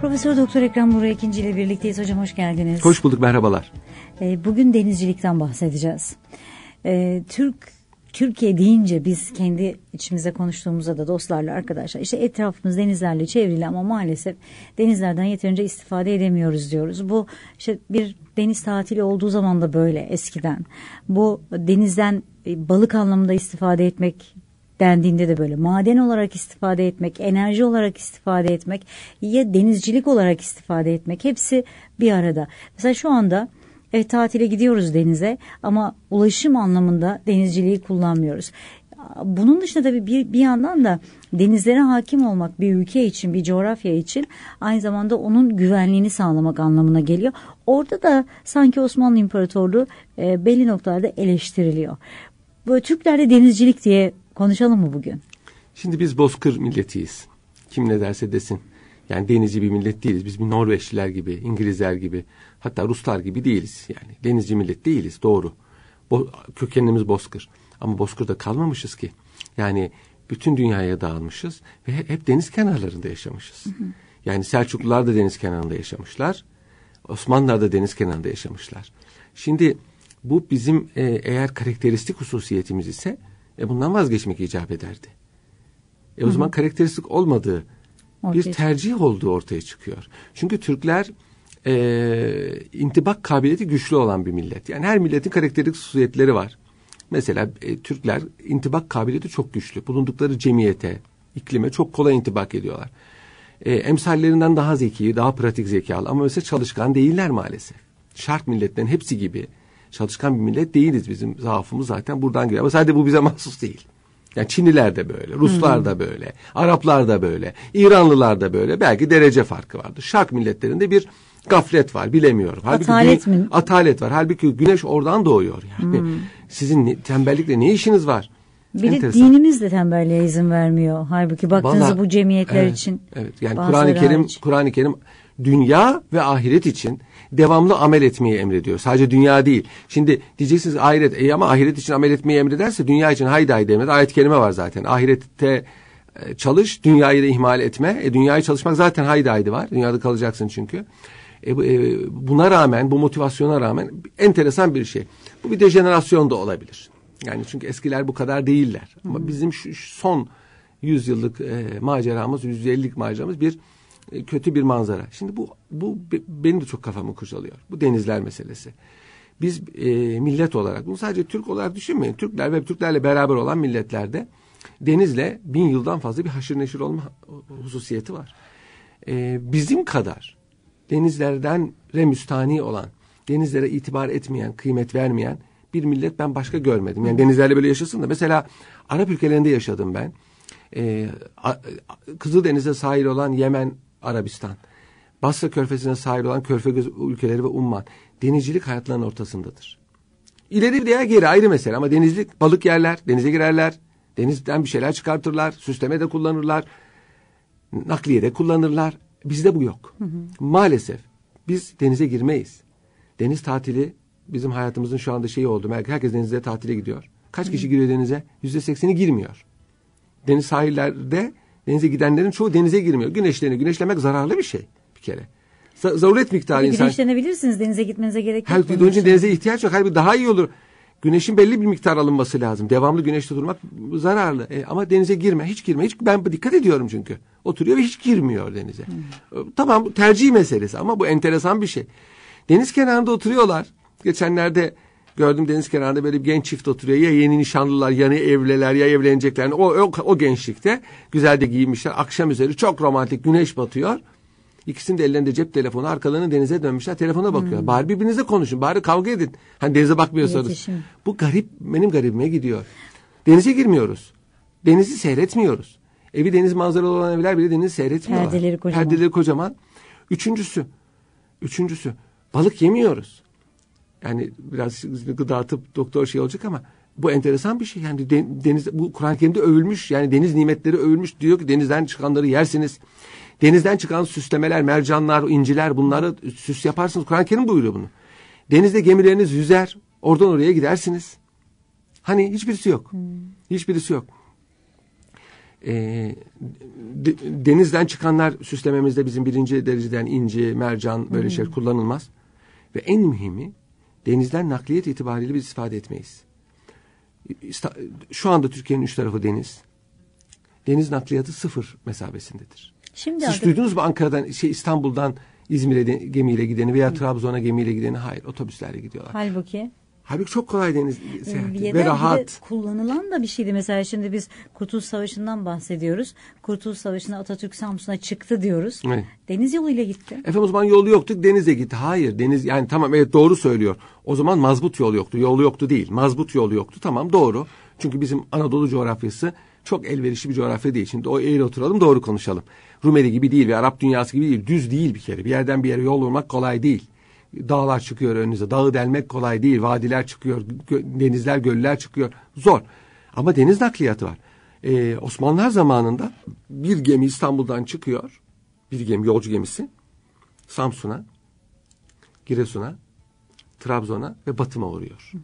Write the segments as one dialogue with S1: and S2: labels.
S1: Profesör Doktor Ekrem Burak ikinci ile birlikteyiz. Hocam hoş geldiniz.
S2: Hoş bulduk merhabalar.
S1: Ee, bugün denizcilikten bahsedeceğiz. Ee, Türk Türkiye deyince biz kendi içimize konuştuğumuzda da dostlarla arkadaşlar işte etrafımız denizlerle çevrili ama maalesef denizlerden yeterince istifade edemiyoruz diyoruz. Bu işte bir deniz tatili olduğu zaman da böyle eskiden. Bu denizden e, balık anlamında istifade etmek dendiğinde de böyle maden olarak istifade etmek, enerji olarak istifade etmek ya denizcilik olarak istifade etmek hepsi bir arada. Mesela şu anda evet tatile gidiyoruz denize ama ulaşım anlamında denizciliği kullanmıyoruz. Bunun dışında tabii bir, bir yandan da denizlere hakim olmak bir ülke için, bir coğrafya için aynı zamanda onun güvenliğini sağlamak anlamına geliyor. Orada da sanki Osmanlı İmparatorluğu e, belli noktalarda eleştiriliyor. Böyle Türklerde denizcilik diye konuşalım mı bugün?
S2: Şimdi biz bozkır milletiyiz. Kim ne derse desin. Yani denizci bir millet değiliz. Biz bir Norveçliler gibi, İngilizler gibi, hatta Ruslar gibi değiliz. Yani denizci millet değiliz, doğru. Bo kökenimiz bozkır. Ama bozkırda kalmamışız ki. Yani bütün dünyaya dağılmışız ve hep deniz kenarlarında yaşamışız. Hı hı. Yani Selçuklular da deniz kenarında yaşamışlar. Osmanlılar da deniz kenarında yaşamışlar. Şimdi bu bizim e, eğer karakteristik hususiyetimiz ise e, bundan vazgeçmek icap ederdi. E, o Hı-hı. zaman karakteristik olmadığı ortaya bir tercih çıkıyor. olduğu ortaya çıkıyor. Çünkü Türkler e, intibak kabiliyeti güçlü olan bir millet. Yani her milletin karakteristik hususiyetleri var. Mesela e, Türkler intibak kabiliyeti çok güçlü. Bulundukları cemiyete, iklime çok kolay intibak ediyorlar. E, emsallerinden daha zeki, daha pratik zekalı ama mesela çalışkan değiller maalesef. Şark milletlerin hepsi gibi çalışkan bir millet değiliz bizim zaafımız zaten buradan geliyor. Ama sadece bu bize mahsus değil. Yani Çinliler de böyle, Ruslar da böyle, Araplar da böyle, İranlılar da böyle. Belki derece farkı vardır. Şark milletlerinde bir gaflet var bilemiyorum.
S1: Halbuki atalet
S2: mi? Atalet var. Halbuki güneş oradan doğuyor yani. Hmm. Sizin tembellikle ne işiniz var?
S1: Bir de dinimiz de tembelliğe izin vermiyor. Halbuki baktığınızda Vallahi, bu cemiyetler
S2: evet,
S1: için.
S2: Evet. Yani Kur'an-ı Kerim Kur'an-ı Kerim dünya ve ahiret için devamlı amel etmeyi emrediyor. Sadece dünya değil. Şimdi diyeceksiniz ahiret e ama ahiret için amel etmeyi emrederse dünya için haydi haydi emret. Ayet kelime var zaten. Ahirette e, çalış, dünyayı da ihmal etme. E, dünyayı çalışmak zaten haydi haydi var. Dünyada kalacaksın çünkü. E, e, buna rağmen, bu motivasyona rağmen enteresan bir şey. Bu bir dejenerasyon da olabilir. Yani çünkü eskiler bu kadar değiller. Ama bizim şu, şu son 100 yıllık e, maceramız, 150'lik maceramız bir e, kötü bir manzara. Şimdi bu bu benim de çok kafamı kurcalıyor. Bu denizler meselesi. Biz e, millet olarak bunu sadece Türk olarak düşünmeyin. Türkler ve Türklerle beraber olan milletlerde denizle bin yıldan fazla bir haşır neşir olma hususiyeti var. E, bizim kadar denizlerden remüstani olan, denizlere itibar etmeyen, kıymet vermeyen bir millet ben başka görmedim. Yani denizlerle böyle yaşasın da mesela Arap ülkelerinde yaşadım ben. Ee, Kızıldeniz'e sahil olan Yemen, Arabistan. Basra körfezine sahil olan körfez ülkeleri ve Umman. Denizcilik hayatlarının ortasındadır. İleri veya geri ayrı mesele ama denizlik balık yerler, denize girerler, denizden bir şeyler çıkartırlar, süsleme de kullanırlar, nakliye de kullanırlar. Bizde bu yok. Hı hı. Maalesef biz denize girmeyiz. Deniz tatili bizim hayatımızın şu anda şeyi oldu. Herkes denize tatile gidiyor. Kaç kişi giriyor denize? Yüzde sekseni girmiyor. Deniz sahillerde denize gidenlerin çoğu denize girmiyor. Güneşlerini güneşlemek zararlı bir şey bir kere. Zaruret miktarı
S1: Peki, insan. Güneşlenebilirsiniz. Denize gitmenize gerek yok.
S2: Halbuki onun için denize ihtiyaç yok. Halbuki daha iyi olur. Güneşin belli bir miktar alınması lazım. Devamlı güneşte durmak zararlı. E, ama denize girme. Hiç girme. Hiç, ben dikkat ediyorum çünkü. Oturuyor ve hiç girmiyor denize. Hmm. Tamam tercih meselesi ama bu enteresan bir şey. Deniz kenarında oturuyorlar. Geçenlerde gördüm deniz kenarında böyle bir genç çift oturuyor. Ya yeni nişanlılar ya evliler ya evlenecekler. O, o, o gençlikte güzel de giyinmişler. Akşam üzeri çok romantik güneş batıyor. İkisinin de ellerinde cep telefonu arkalarını denize dönmüşler telefona bakıyor. Hmm. Bari birbirinize konuşun bari kavga edin. Hani denize bakmıyorsanız. Bu garip benim garibime gidiyor. Denize girmiyoruz. Denizi seyretmiyoruz. Evi deniz manzaralı olan evler bile denizi seyretmiyorlar.
S1: Perdeleri kocaman.
S2: Perdeleri kocaman. Üçüncüsü. Üçüncüsü. Balık yemiyoruz. Yani biraz gıda tıp doktor şey olacak ama bu enteresan bir şey. Yani deniz bu Kur'an-ı Kerim'de övülmüş. Yani deniz nimetleri övülmüş. Diyor ki denizden çıkanları yersiniz. Denizden çıkan süslemeler, mercanlar, inciler bunları süs yaparsınız. Kur'an-ı Kerim buyuruyor bunu. Denizde gemileriniz yüzer. Oradan oraya gidersiniz. Hani hiçbirisi yok. Hmm. Hiçbirisi yok. e, de, denizden çıkanlar süslememizde bizim birinci dereceden inci, mercan böyle şey kullanılmaz. Ve en mühimi denizden nakliyet itibariyle biz istifade etmeyiz. Şu anda Türkiye'nin üç tarafı deniz. Deniz nakliyatı sıfır mesabesindedir. Şimdi Siz artık... duydunuz mu Ankara'dan, şey İstanbul'dan İzmir'e gemiyle gideni veya Trabzon'a gemiyle gideni? Hayır, otobüslerle gidiyorlar.
S1: Halbuki
S2: Halbuki çok kolay deniz seyahati ve rahat. De
S1: kullanılan da bir şeydi. Mesela şimdi biz Kurtuluş Savaşı'ndan bahsediyoruz. Kurtuluş Savaşı'nda Atatürk Samsun'a çıktı diyoruz. Evet. Deniz yoluyla gitti.
S2: Efendim o zaman yolu yoktu denize gitti. Hayır deniz yani tamam evet doğru söylüyor. O zaman mazbut yol yoktu. Yolu yoktu değil. Mazbut yolu yoktu. Tamam doğru. Çünkü bizim Anadolu coğrafyası çok elverişli bir coğrafya değil. Şimdi o eğri oturalım doğru konuşalım. Rumeli gibi değil ve Arap dünyası gibi değil. Düz değil bir kere. Bir yerden bir yere yol vurmak kolay değil. Dağlar çıkıyor önünüze. Dağı delmek kolay değil. Vadiler çıkıyor. Denizler, göller çıkıyor. Zor. Ama deniz nakliyatı var. Ee, Osmanlılar zamanında bir gemi İstanbul'dan çıkıyor. Bir gemi, yolcu gemisi. Samsun'a, Giresun'a, Trabzon'a ve Batım'a uğruyor. Hı hı.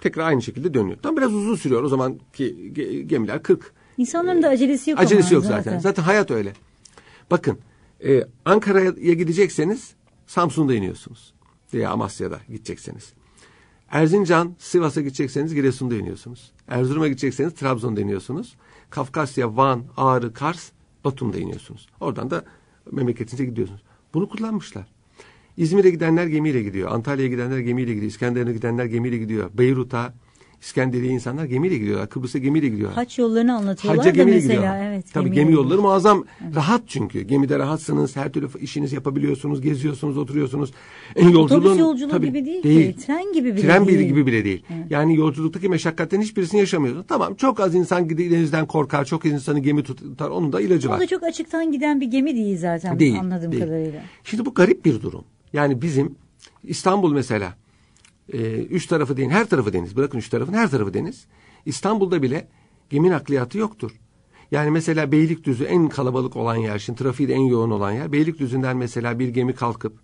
S2: Tekrar aynı şekilde dönüyor. Tam biraz uzun sürüyor. O zamanki gemiler 40.
S1: İnsanların da acelesi yok.
S2: Acelesi yok zaten. zaten. Zaten hayat öyle. Bakın e, Ankara'ya gidecekseniz Samsun'da iniyorsunuz veya Amasya'da gidecekseniz. Erzincan, Sivas'a gidecekseniz Giresun'da iniyorsunuz. Erzurum'a gidecekseniz Trabzon'da iniyorsunuz. Kafkasya, Van, Ağrı, Kars, Batum'da iniyorsunuz. Oradan da memleketinize gidiyorsunuz. Bunu kullanmışlar. İzmir'e gidenler gemiyle gidiyor. Antalya'ya gidenler gemiyle gidiyor. İskenderun'a gidenler gemiyle gidiyor. Beyrut'a, İskenderiye insanlar gemiyle gidiyorlar. Kıbrıs'a gemiyle gidiyorlar.
S1: Haç yollarını anlatıyorlar Hacca da mesela. Gidiyor. Evet,
S2: Tabii gemi, yolları muazzam. Evet. Rahat çünkü. Gemide rahatsınız. Her türlü işinizi yapabiliyorsunuz. Geziyorsunuz, oturuyorsunuz.
S1: En yolculuğun, Otobüs yolculuğu tabii, gibi değil, değil ki. Tren gibi bile
S2: Tren değil. gibi bile değil. Evet. Yani yolculuktaki meşakkatlerin hiçbirisini yaşamıyorsunuz. Tamam çok az insan denizden korkar. Çok az insanı gemi tutar. Onun da ilacı var.
S1: O da çok açıktan giden bir gemi değil zaten değil, anladığım değil. kadarıyla.
S2: Şimdi bu garip bir durum. Yani bizim İstanbul mesela e, üç tarafı deniz, her tarafı deniz. Bırakın üç tarafın her tarafı deniz. İstanbul'da bile gemi nakliyatı yoktur. Yani mesela Beylikdüzü en kalabalık olan yer, şimdi trafiği de en yoğun olan yer. Beylikdüzü'nden mesela bir gemi kalkıp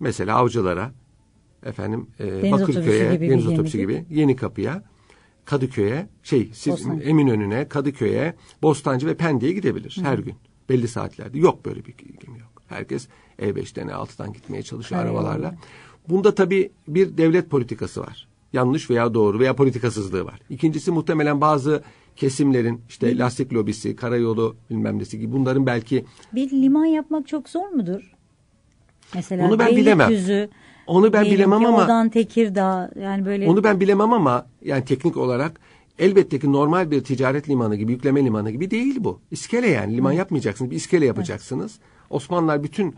S2: mesela Avcılar'a, efendim e, deniz Bakırköy'e, gibi deniz otobüsü gibi, Yeni Kapı'ya, Kadıköy'e, şey siz Eminönü'ne, Kadıköy'e, Bostancı ve Pendik'e gidebilir Hı. her gün. Belli saatlerde. Yok böyle bir gemi yok. Herkes E5'ten E6'dan gitmeye çalışıyor Hayır. arabalarla. Bunda tabii bir devlet politikası var. Yanlış veya doğru veya politikasızlığı var. İkincisi muhtemelen bazı kesimlerin işte lastik lobisi, karayolu bilmem nesi gibi bunların belki...
S1: Bir liman yapmak çok zor mudur? Mesela Onu ben bilemem. Yüzü,
S2: onu ben bilemem ama...
S1: Oradan Tekirdağ yani böyle...
S2: Onu ben bilemem ama yani teknik olarak elbette ki normal bir ticaret limanı gibi, yükleme limanı gibi değil bu. İskele yani liman Hı. yapmayacaksınız, bir iskele yapacaksınız. Evet. Osmanlılar bütün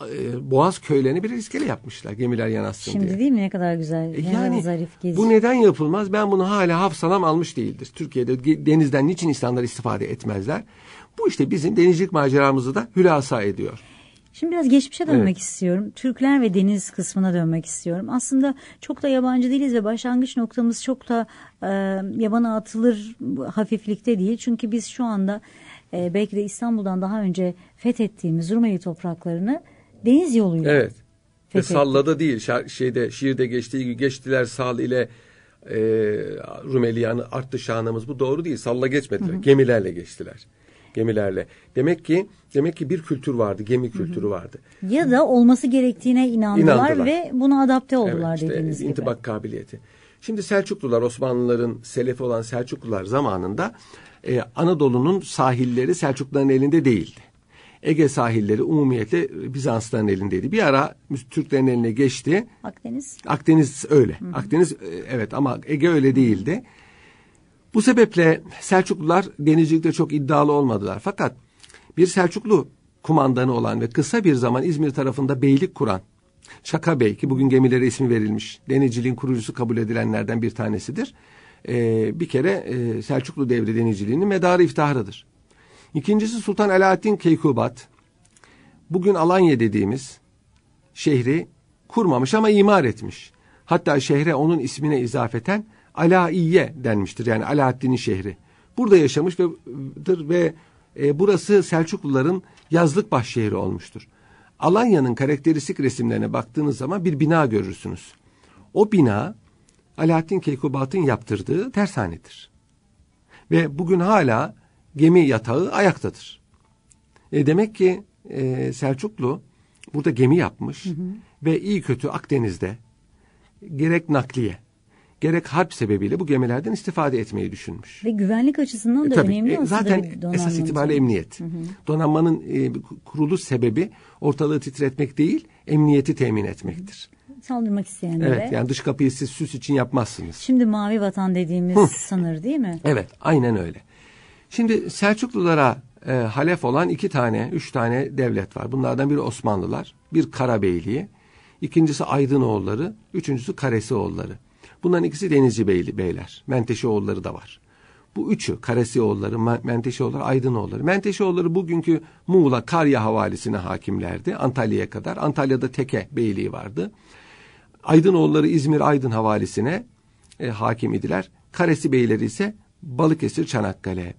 S2: e, Boğaz köylerini bir iskele yapmışlar gemiler yanaşsın
S1: Şimdi
S2: diye.
S1: değil mi ne kadar güzel, ne yani, zarif
S2: gezi. Bu neden yapılmaz? Ben bunu hala hafsalam almış değildir. Türkiye'de denizden niçin insanlar istifade etmezler? Bu işte bizim denizcilik maceramızı da hülasa ediyor.
S1: Şimdi biraz geçmişe dönmek evet. istiyorum. Türkler ve deniz kısmına dönmek istiyorum. Aslında çok da yabancı değiliz ve başlangıç noktamız çok da e, yabana atılır hafiflikte değil. Çünkü biz şu anda e, belki de İstanbul'dan daha önce fethettiğimiz Rumeli topraklarını deniz yoluyla.
S2: Evet. Ve sallada değil şeyde şiirde geçtiği gibi geçtiler sal ile e, Rumeliyan'ı arttı şanımız bu doğru değil. Salla geçmediler. Hı hı. Gemilerle geçtiler. Gemilerle. Demek ki demek ki bir kültür vardı. Gemi kültürü hı hı. vardı.
S1: Ya da olması gerektiğine inandılar, inandılar. ve buna adapte oldular evet, işte, dediğiniz
S2: gibi. İntibak kabiliyeti. Şimdi Selçuklular Osmanlıların selefi olan Selçuklular zamanında e, Anadolu'nun sahilleri Selçukluların elinde değildi. Ege sahilleri umumiyetle Bizansların elindeydi. Bir ara Türklerin eline geçti.
S1: Akdeniz.
S2: Akdeniz öyle. Hı hı. Akdeniz e, evet ama Ege öyle değildi. Bu sebeple Selçuklular denizcilikte çok iddialı olmadılar. Fakat bir Selçuklu kumandanı olan ve kısa bir zaman İzmir tarafında beylik kuran Şaka Bey ki bugün gemilere ismi verilmiş denizciliğin kurucusu kabul edilenlerden bir tanesidir. Ee, bir kere e, Selçuklu devri denizciliğinin medarı iftiharıdır. İkincisi Sultan Alaaddin Keykubat. Bugün Alanya dediğimiz şehri kurmamış ama imar etmiş. Hatta şehre onun ismine izafeten Alaiye denmiştir. Yani Alaaddin'in şehri. Burada yaşamış ve, ve e, burası Selçukluların yazlık baş şehri olmuştur. Alanya'nın karakteristik resimlerine baktığınız zaman bir bina görürsünüz. O bina Alaaddin Keykubat'ın yaptırdığı tersanedir. Ve bugün hala gemi yatağı ayaktadır. E demek ki e, Selçuklu burada gemi yapmış hı hı. ve iyi kötü Akdeniz'de gerek nakliye gerek harp sebebiyle bu gemilerden istifade etmeyi düşünmüş.
S1: Ve güvenlik açısından da e, tabii, önemli
S2: e, Zaten esas itibariyle emniyet. Hı hı. Donanmanın e, kuruluş sebebi ortalığı titretmek değil, emniyeti temin etmektir.
S1: Saldırmak isteyenlere.
S2: Evet yani dış kapıyı siz süs için yapmazsınız.
S1: Şimdi mavi vatan dediğimiz hı. sınır değil mi?
S2: Evet aynen öyle. Şimdi Selçuklulara e, halef olan iki tane, üç tane devlet var. Bunlardan biri Osmanlılar, bir Karabeyliği, ikincisi Aydınoğulları, üçüncüsü Karesioğulları. Bunların ikisi Denizci Beyli, beyler. Menteşeoğulları da var. Bu üçü Karesioğulları, Menteşeoğulları, Aydınoğulları. Menteşeoğulları bugünkü Muğla, Karya havalisine hakimlerdi. Antalya'ya kadar. Antalya'da Teke Beyliği vardı. Aydınoğulları İzmir Aydın havalisine e, hakim idiler. Karesi Beyleri ise Balıkesir, Çanakkale.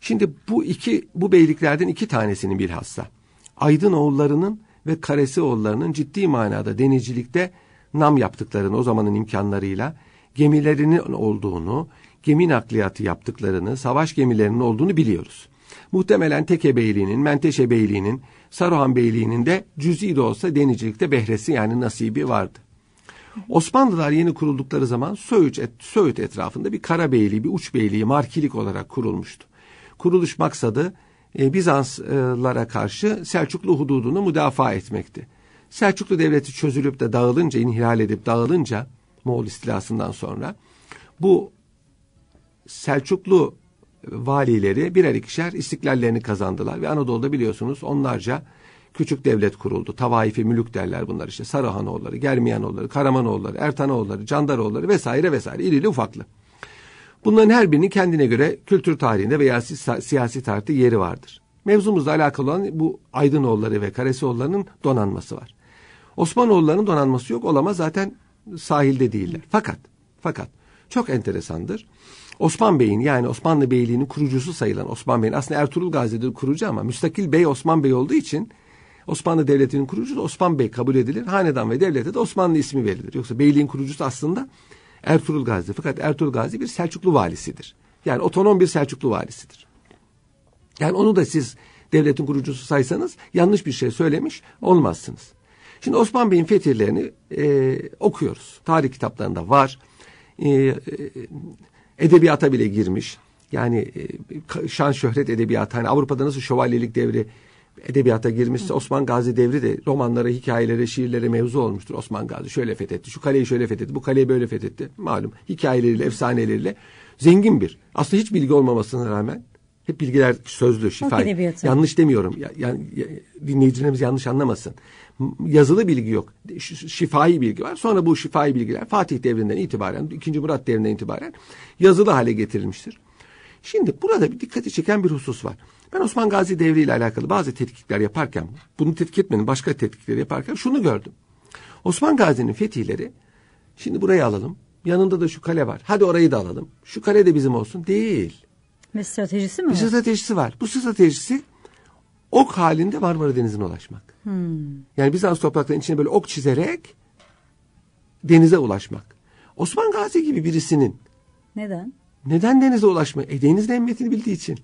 S2: Şimdi bu iki bu beyliklerden iki tanesinin bilhassa Aydın oğullarının ve Karesi oğullarının ciddi manada denizcilikte nam yaptıklarını o zamanın imkanlarıyla gemilerinin olduğunu, gemi nakliyatı yaptıklarını, savaş gemilerinin olduğunu biliyoruz. Muhtemelen Teke Beyliği'nin, Menteşe Beyliği'nin, Saruhan Beyliği'nin de cüzi de olsa denizcilikte behresi yani nasibi vardı. Osmanlılar yeni kuruldukları zaman Söğüt, et, Söğüt etrafında bir kara beyliği, bir uç beyliği, markilik olarak kurulmuştu kuruluş maksadı e, Bizanslara karşı Selçuklu hududunu müdafaa etmekti. Selçuklu devleti çözülüp de dağılınca, inhilal edip dağılınca Moğol istilasından sonra bu Selçuklu valileri birer ikişer istiklallerini kazandılar ve Anadolu'da biliyorsunuz onlarca küçük devlet kuruldu. Tavaifi mülük derler bunlar işte. Sarıhanoğulları, Germiyanoğulları, Karamanoğulları, Ertanoğulları, Candaroğulları vesaire vesaire irili ufaklı. Bunların her birinin kendine göre kültür tarihinde veya siyasi tarihte yeri vardır. Mevzumuzla alakalı olan bu Aydınoğulları ve Karesioğulları'nın donanması var. Osmanoğulları'nın donanması yok olamaz zaten sahilde değiller. Fakat fakat çok enteresandır. Osman Bey'in yani Osmanlı Beyliği'nin kurucusu sayılan Osman Bey'in aslında Ertuğrul Gazi'dir kurucu ama müstakil bey Osman Bey olduğu için Osmanlı Devleti'nin kurucusu Osman Bey kabul edilir. Hanedan ve devlete de Osmanlı ismi verilir. Yoksa beyliğin kurucusu aslında Ertuğrul Gazi. Fakat Ertuğrul Gazi bir Selçuklu valisidir. Yani otonom bir Selçuklu valisidir. Yani onu da siz devletin kurucusu saysanız yanlış bir şey söylemiş olmazsınız. Şimdi Osman Bey'in fetihlerini e, okuyoruz. Tarih kitaplarında var. E, e, edebiyata bile girmiş. Yani e, şan şöhret edebiyatı. Hani Avrupa'da nasıl şövalyelik devri edebiyata girmişse Osman Gazi devri de romanlara, hikayelere, şiirlere mevzu olmuştur. Osman Gazi şöyle fethetti, şu kaleyi şöyle fethetti, bu kaleyi böyle fethetti. Malum hikayeleriyle, efsaneleriyle zengin bir. Aslında hiç bilgi olmamasına rağmen hep bilgiler sözlü, şifai. Yanlış demiyorum. Ya, yani dinleyicilerimiz yanlış anlamasın. Yazılı bilgi yok. Şifai bilgi var. Sonra bu şifai bilgiler Fatih devrinden itibaren, 2. Murat devrinden itibaren yazılı hale getirilmiştir. Şimdi burada bir dikkati çeken bir husus var. Ben Osman Gazi Devri ile alakalı bazı tetkikler yaparken, bunu tetkik etmenin başka tetkikleri yaparken şunu gördüm. Osman Gazi'nin fetihleri, şimdi burayı alalım, yanında da şu kale var. Hadi orayı da alalım. Şu kale de bizim olsun. Değil.
S1: Bir stratejisi mi
S2: bir stratejisi var. Bu stratejisi ok halinde Marmara Denizi'ne ulaşmak. Hmm. Yani Bizans topraklarının içine böyle ok çizerek denize ulaşmak. Osman Gazi gibi birisinin
S1: neden?
S2: Neden denize ulaşmak? E denizin emniyetini bildiği için.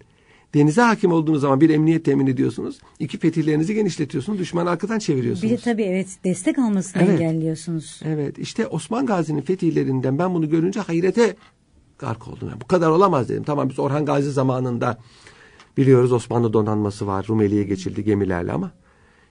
S2: Denize hakim olduğunuz zaman bir emniyet temin ediyorsunuz. İki fetihlerinizi genişletiyorsunuz. Düşmanı arkadan çeviriyorsunuz.
S1: Bir de tabii evet destek almasını evet. engelliyorsunuz.
S2: Evet işte Osman Gazi'nin fetihlerinden ben bunu görünce hayrete gark oldum. Yani bu kadar olamaz dedim. Tamam biz Orhan Gazi zamanında biliyoruz Osmanlı donanması var. Rumeli'ye geçildi gemilerle ama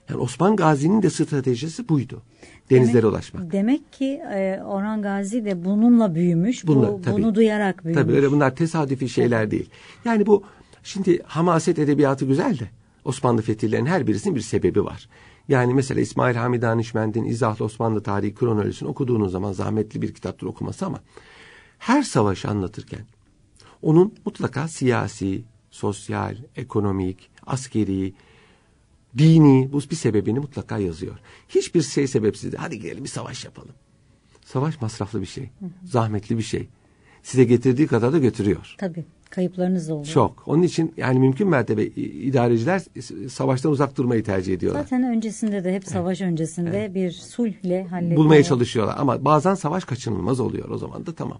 S2: yani Osman Gazi'nin de stratejisi buydu. Denizlere
S1: demek,
S2: ulaşmak.
S1: Demek ki e, Orhan Gazi de bununla büyümüş. Bununla, bu, tabii, bunu duyarak büyümüş.
S2: Tabii öyle bunlar tesadüfi şeyler değil. Yani bu Şimdi hamaset edebiyatı güzel de Osmanlı fetihlerinin her birisinin bir sebebi var. Yani mesela İsmail Hamid Danişmend'in İzahlı Osmanlı Tarihi Kronolojisini okuduğunuz zaman zahmetli bir kitaptır okuması ama her savaşı anlatırken onun mutlaka siyasi, sosyal, ekonomik, askeri, dini bu bir sebebini mutlaka yazıyor. Hiçbir şey sebepsiz de hadi gelelim bir savaş yapalım. Savaş masraflı bir şey, zahmetli bir şey. Size getirdiği kadar da götürüyor.
S1: Tabii. Kayıplarınız oluyor.
S2: Çok. Onun için yani mümkün mertebe idareciler savaştan uzak durmayı tercih ediyorlar.
S1: Zaten öncesinde de hep savaş evet. öncesinde evet. bir sulhle halletmeye.
S2: Bulmaya çalışıyorlar ama bazen savaş kaçınılmaz oluyor o zaman da tamam.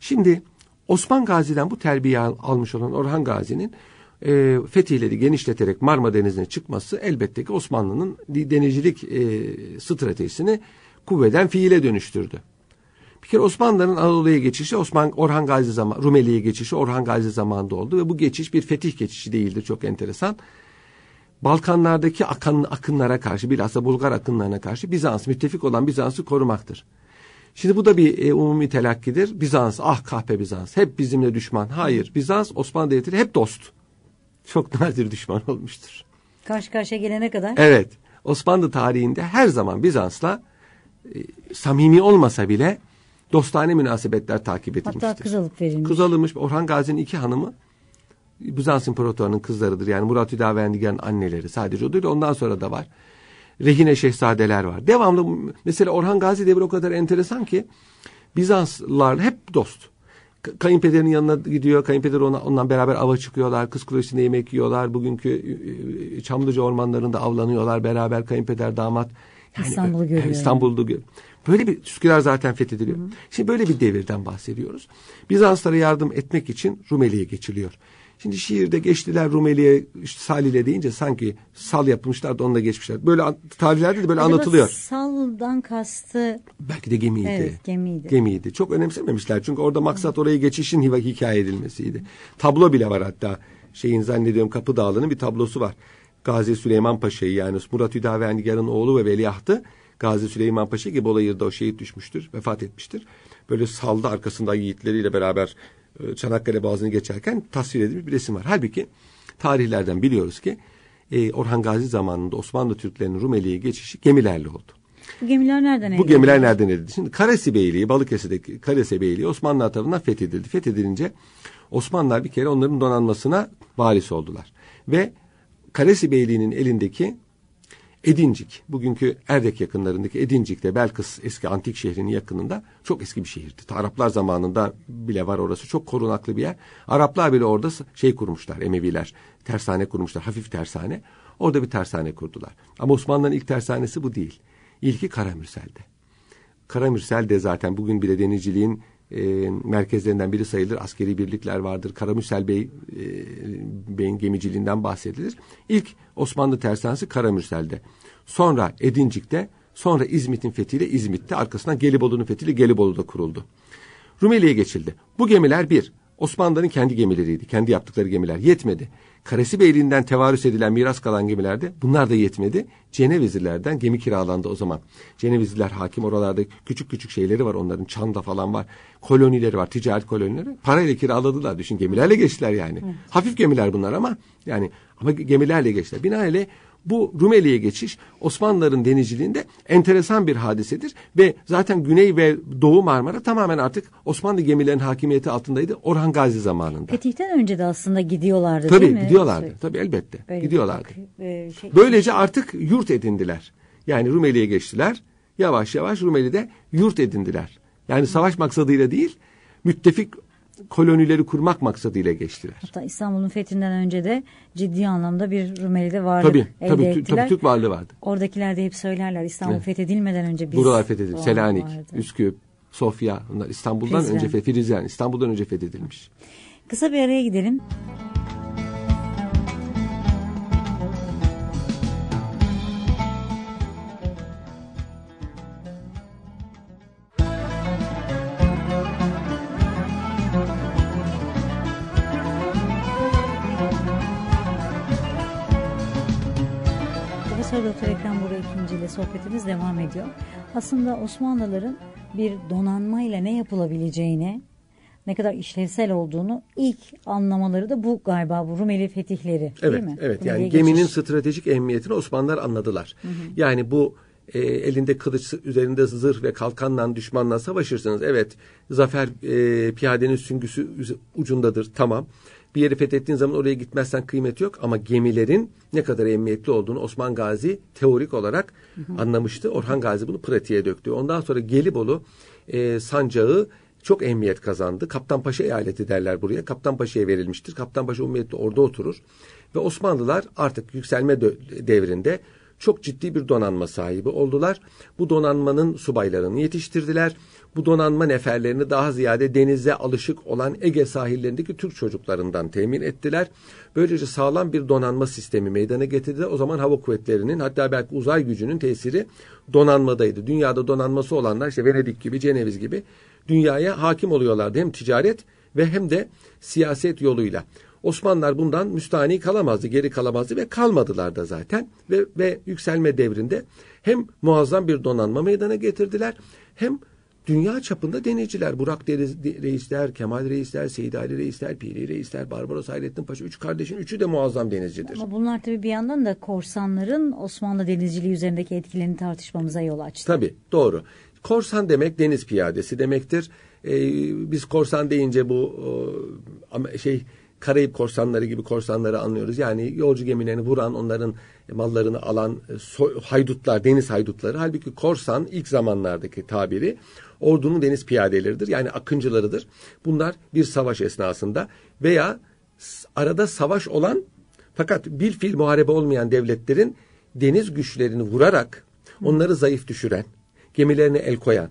S2: Şimdi Osman Gazi'den bu terbiye almış olan Orhan Gazi'nin e, fetihleri genişleterek Marmara Denizi'ne çıkması elbette ki Osmanlı'nın denizcilik e, stratejisini kuvveden fiile dönüştürdü. Bir kere Osmanlıların Anadolu'ya geçişi Osman Orhan Gazi zaman Rumeli'ye geçişi Orhan Gazi zamanında oldu ve bu geçiş bir fetih geçişi değildir çok enteresan. Balkanlardaki akın, akınlara karşı bilhassa Bulgar akınlarına karşı Bizans müttefik olan Bizans'ı korumaktır. Şimdi bu da bir e, umumi telakkidir. Bizans ah kahpe Bizans hep bizimle düşman. Hayır Bizans Osmanlı Devleti hep dost. Çok nadir düşman olmuştur.
S1: Karşı karşıya gelene kadar.
S2: Evet Osmanlı tarihinde her zaman Bizans'la e, samimi olmasa bile dostane münasebetler takip edilmiştir.
S1: Hatta kız alıp verilmiş.
S2: Kız alınmış. Orhan Gazi'nin iki hanımı Bizans İmparatorluğu'nun kızlarıdır. Yani Murat Hüdavendigar'ın anneleri sadece o değil. Ondan sonra da var. Rehine şehzadeler var. Devamlı mesela Orhan Gazi devri o kadar enteresan ki Bizanslılar hep dost. Kayınpederinin yanına gidiyor. Kayınpeder ona, ondan beraber ava çıkıyorlar. Kız kulesinde yemek yiyorlar. Bugünkü e, e, Çamlıca ormanlarında avlanıyorlar beraber kayınpeder damat.
S1: Yani, İstanbul'u görüyor.
S2: İstanbul'da görüyor. Böyle bir Üsküdar zaten fethediliyor. Hı. Şimdi böyle bir devirden bahsediyoruz. Bizanslara yardım etmek için Rumeli'ye geçiliyor. Şimdi şiirde geçtiler Rumeli'ye işte Salile deyince sanki sal yapmışlar da onunla geçmişler. Böyle tarihlerde de böyle Acaba anlatılıyor.
S1: Saldan kastı
S2: belki de gemiydi.
S1: Evet, gemiydi.
S2: Gemiydi. Çok önemsememişler. Çünkü orada maksat oraya geçişin hikaye edilmesiydi. Tablo bile var hatta. Şeyin zannediyorum Kapı Dağlı'nın bir tablosu var. Gazi Süleyman Paşa'yı yani Murat Hüdavendigar'ın oğlu ve veliahtı Gazi Süleyman Paşa ki Bolayır'da o şehit düşmüştür, vefat etmiştir. Böyle saldı arkasında yiğitleriyle beraber e, Çanakkale Boğazı'nı geçerken tasvir edilmiş bir resim var. Halbuki tarihlerden biliyoruz ki e, Orhan Gazi zamanında Osmanlı Türklerinin Rumeli'ye geçişi gemilerle oldu.
S1: Bu gemiler nereden edildi?
S2: Bu gemiler nereden edildi? Şimdi Karesi Beyliği, Balıkesir'deki Karesi Beyliği Osmanlılar tarafından fethedildi. Fethedilince Osmanlılar bir kere onların donanmasına varis oldular. Ve Karesi Beyliği'nin elindeki Edincik, bugünkü Erdek yakınlarındaki Edincik'te Belkıs eski antik şehrinin yakınında çok eski bir şehirdi. Araplar zamanında bile var orası çok korunaklı bir yer. Araplar bile orada şey kurmuşlar Emeviler, tersane kurmuşlar, hafif tersane. Orada bir tersane kurdular. Ama Osmanlıların ilk tersanesi bu değil. İlki Karamürsel'de. Karamürsel de zaten bugün bile denizciliğin e, merkezlerinden biri sayılır. Askeri birlikler vardır. Karamürsel Bey e, Bey'in gemiciliğinden bahsedilir. İlk Osmanlı tersanesi Karamürsel'de. Sonra Edincik'te, sonra İzmit'in fethiyle İzmit'te, arkasından Gelibolu'nun fethiyle Gelibolu'da kuruldu. Rumeli'ye geçildi. Bu gemiler bir, Osmanlıların kendi gemileriydi. Kendi yaptıkları gemiler. Yetmedi. Karesi Beyliği'nden tevarüs edilen miras kalan gemilerde bunlar da yetmedi. Cenevizlilerden gemi kiralandı o zaman. Cenevizliler hakim oralarda küçük küçük şeyleri var onların çanda falan var. Kolonileri var ticaret kolonileri. Parayla kiraladılar düşün gemilerle geçtiler yani. Evet. Hafif gemiler bunlar ama yani ama gemilerle geçtiler. Binaenaleyh bu Rumeli'ye geçiş Osmanlıların denizciliğinde enteresan bir hadisedir ve zaten Güney ve Doğu Marmara tamamen artık Osmanlı gemilerin hakimiyeti altındaydı Orhan Gazi zamanında.
S1: Fetih'ten önce de aslında gidiyorlardı
S2: tabii,
S1: değil mi?
S2: Tabii gidiyorlardı. Şey, tabii elbette. Böyle gidiyorlardı. Bak, e, şey, Böylece artık yurt edindiler. Yani Rumeli'ye geçtiler. Yavaş yavaş Rumeli'de yurt edindiler. Yani savaş maksadıyla değil, müttefik kolonileri kurmak maksadıyla geçtiler.
S1: Hatta İstanbul'un fethinden önce de ciddi anlamda bir Rumeli'de varlık
S2: tabii, elde tabii, ettiler. Tabii Türk varlığı vardı.
S1: Oradakiler de hep söylerler İstanbul evet. fethedilmeden önce biz.
S2: Buralar fethedildi. Selanik, vardı. Üsküp, Sofya bunlar İstanbul'dan Prizren. önce Frizren, İstanbul'dan önce fethedilmiş.
S1: Kısa bir araya gidelim. İle sohbetimiz devam ediyor. Aslında Osmanlıların bir donanmayla ne yapılabileceğini, ne kadar işlevsel olduğunu ilk anlamaları da bu galiba bu Rumeli fetihleri
S2: evet,
S1: değil mi?
S2: Evet Rumeli'ye yani geminin geçiş. stratejik ehemmiyetini Osmanlılar anladılar. Hı hı. Yani bu e, elinde kılıç üzerinde zırh ve kalkanla düşmanla savaşırsınız. Evet zafer e, piyadenin süngüsü ucundadır tamam bir yeri fethettiğin zaman oraya gitmezsen kıymeti yok ama gemilerin ne kadar emniyetli olduğunu Osman Gazi teorik olarak hı hı. anlamıştı. Orhan Gazi bunu pratiğe döktü. Ondan sonra Gelibolu e, sancağı çok emniyet kazandı. Kaptanpaşa eyaleti derler buraya. Kaptanpaşa'ya verilmiştir. Kaptanpaşa umumiyette orada oturur. Ve Osmanlılar artık yükselme devrinde çok ciddi bir donanma sahibi oldular. Bu donanmanın subaylarını yetiştirdiler. Bu donanma neferlerini daha ziyade denize alışık olan Ege sahillerindeki Türk çocuklarından temin ettiler. Böylece sağlam bir donanma sistemi meydana getirdi. O zaman hava kuvvetlerinin hatta belki uzay gücünün tesiri donanmadaydı. Dünyada donanması olanlar işte Venedik gibi, Ceneviz gibi dünyaya hakim oluyorlardı. Hem ticaret ve hem de siyaset yoluyla. Osmanlılar bundan müstahni kalamazdı, geri kalamazdı ve kalmadılar da zaten. Ve, ve yükselme devrinde hem muazzam bir donanma meydana getirdiler hem dünya çapında denizciler. Burak Reisler, Kemal Reisler, Seyit Ali Reisler, Piri Reisler, Barbaros Hayrettin Paşa. Üç kardeşin üçü de muazzam denizcidir.
S1: Ama bunlar tabii bir yandan da korsanların Osmanlı denizciliği üzerindeki etkilerini tartışmamıza yol açtı.
S2: Tabii doğru. Korsan demek deniz piyadesi demektir. Ee, biz korsan deyince bu şey Karayip korsanları gibi korsanları anlıyoruz. Yani yolcu gemilerini vuran, onların mallarını alan e, so, haydutlar, deniz haydutları. Halbuki korsan ilk zamanlardaki tabiri ordunun deniz piyadeleridir. Yani akıncılarıdır. Bunlar bir savaş esnasında veya arada savaş olan fakat bir fil muharebe olmayan devletlerin deniz güçlerini vurarak onları zayıf düşüren, gemilerine el koyan,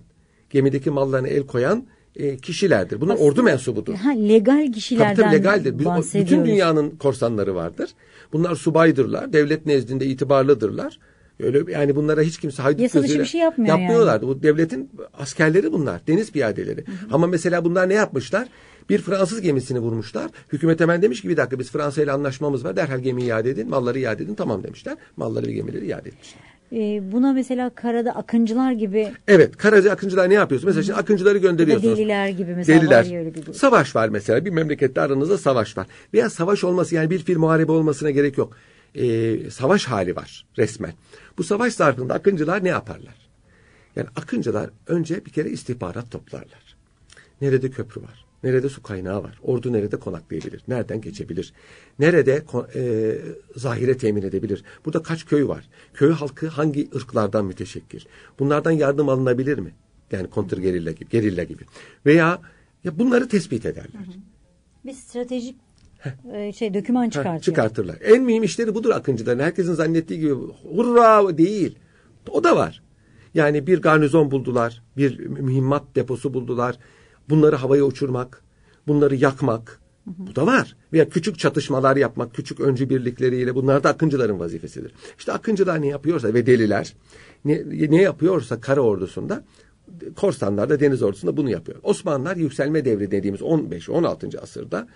S2: gemideki mallarına el koyan e, kişilerdir. Bunlar Aslında, ordu mensubudur.
S1: Ha, legal kişilerden tabii, tabii legaldir.
S2: Bütün dünyanın korsanları vardır. Bunlar subaydırlar. Devlet nezdinde itibarlıdırlar. Öyle yani bunlara hiç kimse haydut
S1: Yasa dışı bir şey yapmıyor
S2: yapmıyorlardı. Yani. Bu devletin askerleri bunlar, deniz piyadeleri. Hı hı. Ama mesela bunlar ne yapmışlar? Bir Fransız gemisini vurmuşlar. Hükümet hemen demiş ki bir dakika biz Fransa ile anlaşmamız var. Derhal gemiyi iade edin, malları iade edin. Tamam demişler. Malları ve gemileri iade etmişler.
S1: Ee, buna mesela karada akıncılar gibi.
S2: Evet, karada akıncılar ne yapıyorsun? Mesela şimdi akıncıları gönderiyorsunuz.
S1: Deliler gibi mesela.
S2: Deliler. Var öyle bir savaş var mesela. Bir memlekette aranızda savaş var. Veya savaş olması yani bir fil muharebe olmasına gerek yok. Ee, savaş hali var resmen. Bu savaş zarfında akıncılar ne yaparlar? Yani akıncılar önce bir kere istihbarat toplarlar. Nerede köprü var? Nerede su kaynağı var? Ordu nerede konaklayabilir? Nereden geçebilir? Nerede e, zahire temin edebilir? Burada kaç köy var? Köy halkı hangi ırklardan müteşekkir? Bunlardan yardım alınabilir mi? Yani kontrgerilla gibi, gerilla gibi. Veya ya bunları tespit ederler. Hı hı.
S1: Bir stratejik e, şey döküman çıkartıyor.
S2: çıkartırlar. En mühim işleri budur akıncıların. Herkesin zannettiği gibi hurra değil. O da var. Yani bir garnizon buldular, bir mühimmat deposu buldular. Bunları havaya uçurmak, bunları yakmak. Bu da var. Veya küçük çatışmalar yapmak, küçük öncü birlikleriyle bunlar da akıncıların vazifesidir. İşte akıncılar ne yapıyorsa ve deliler ne, ne yapıyorsa kara ordusunda korsanlar da deniz ordusunda bunu yapıyor. Osmanlılar yükselme devri dediğimiz 15 16. asırda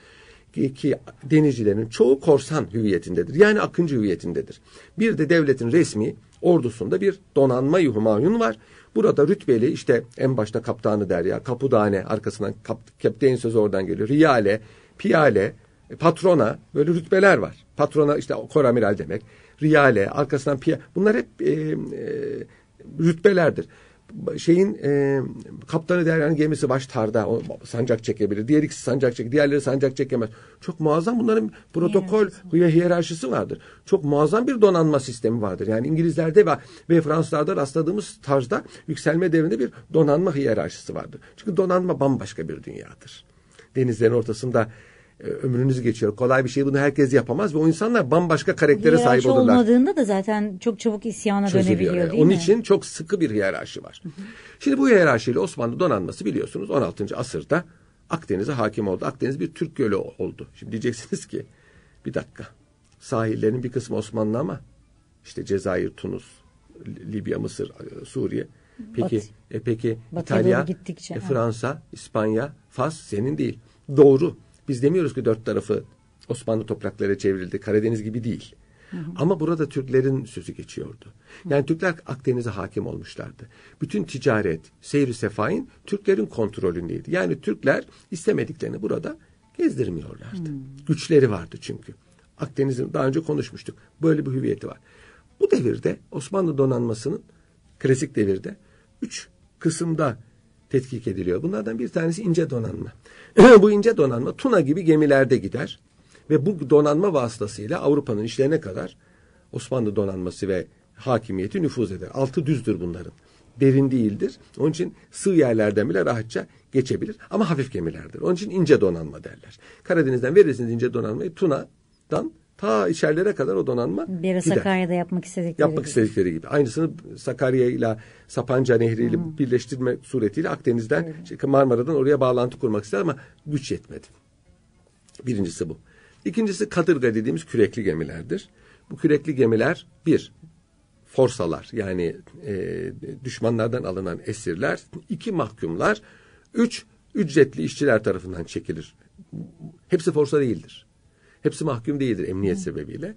S2: ki denizcilerin çoğu korsan hüviyetindedir. Yani akıncı hüviyetindedir. Bir de devletin resmi ordusunda bir donanma humayun var. Burada rütbeli işte en başta kaptanı der ya kapudane arkasından kap, kapten sözü oradan geliyor. Riyale, piyale, patrona böyle rütbeler var. Patrona işte koramiral demek. Riyale, arkasından piya. Bunlar hep e, e, rütbelerdir şeyin e, kaptanı Derya'nın gemisi baş tarda o sancak çekebilir. Diğer ikisi sancak çek, diğerleri sancak çekemez. Çok muazzam bunların protokol ve hiyerarşisi vardır. Çok muazzam bir donanma sistemi vardır. Yani İngilizlerde ve, ve Fransızlarda rastladığımız tarzda yükselme devrinde bir donanma hiyerarşisi vardır. Çünkü donanma bambaşka bir dünyadır. Denizlerin ortasında ömrünüz geçiyor. Kolay bir şey bunu herkes yapamaz ve o insanlar bambaşka karaktere sahip olurlar.
S1: olmadığında da zaten çok çabuk isyana Çözülüyor dönebiliyor yani. değil
S2: Onun
S1: mi?
S2: için çok sıkı bir hiyerarşi var. Şimdi bu hiyerarşiyle Osmanlı donanması biliyorsunuz 16. asırda Akdeniz'e hakim oldu. Akdeniz bir Türk gölü oldu. Şimdi diyeceksiniz ki bir dakika sahillerinin bir kısmı Osmanlı ama işte Cezayir, Tunus, Libya, Mısır, Suriye. Peki Bat, e peki İtalya, e, Fransa, İspanya, Fas senin değil. Doğru. Biz demiyoruz ki dört tarafı Osmanlı toprakları çevrildi. Karadeniz gibi değil. Hı hı. Ama burada Türklerin sözü geçiyordu. Yani Türkler Akdeniz'e hakim olmuşlardı. Bütün ticaret, seyri sefain Türklerin kontrolündeydi. Yani Türkler istemediklerini burada gezdirmiyorlardı. Hı. Güçleri vardı çünkü. Akdeniz'in daha önce konuşmuştuk. Böyle bir hüviyeti var. Bu devirde Osmanlı donanmasının klasik devirde üç kısımda tetkik ediliyor. Bunlardan bir tanesi ince donanma. bu ince donanma Tuna gibi gemilerde gider ve bu donanma vasıtasıyla Avrupa'nın işlerine kadar Osmanlı donanması ve hakimiyeti nüfuz eder. Altı düzdür bunların. Derin değildir. Onun için sığ yerlerden bile rahatça geçebilir. Ama hafif gemilerdir. Onun için ince donanma derler. Karadeniz'den verirsiniz ince donanmayı Tuna'dan Ta içerilere kadar o donanma
S1: Bir ara Sakarya'da yapmak istedikleri
S2: Yapmak gibi. istedikleri gibi. Aynısını Sakarya ile Sapanca Nehri ile hmm. birleştirme suretiyle Akdeniz'den evet. Marmara'dan oraya bağlantı kurmak istedi ama güç yetmedi. Birincisi bu. İkincisi kadırga dediğimiz kürekli gemilerdir. Bu kürekli gemiler bir forsalar yani e, düşmanlardan alınan esirler, iki mahkumlar, üç ücretli işçiler tarafından çekilir. Hepsi forsa değildir. Hepsi mahkum değildir emniyet Hı. sebebiyle.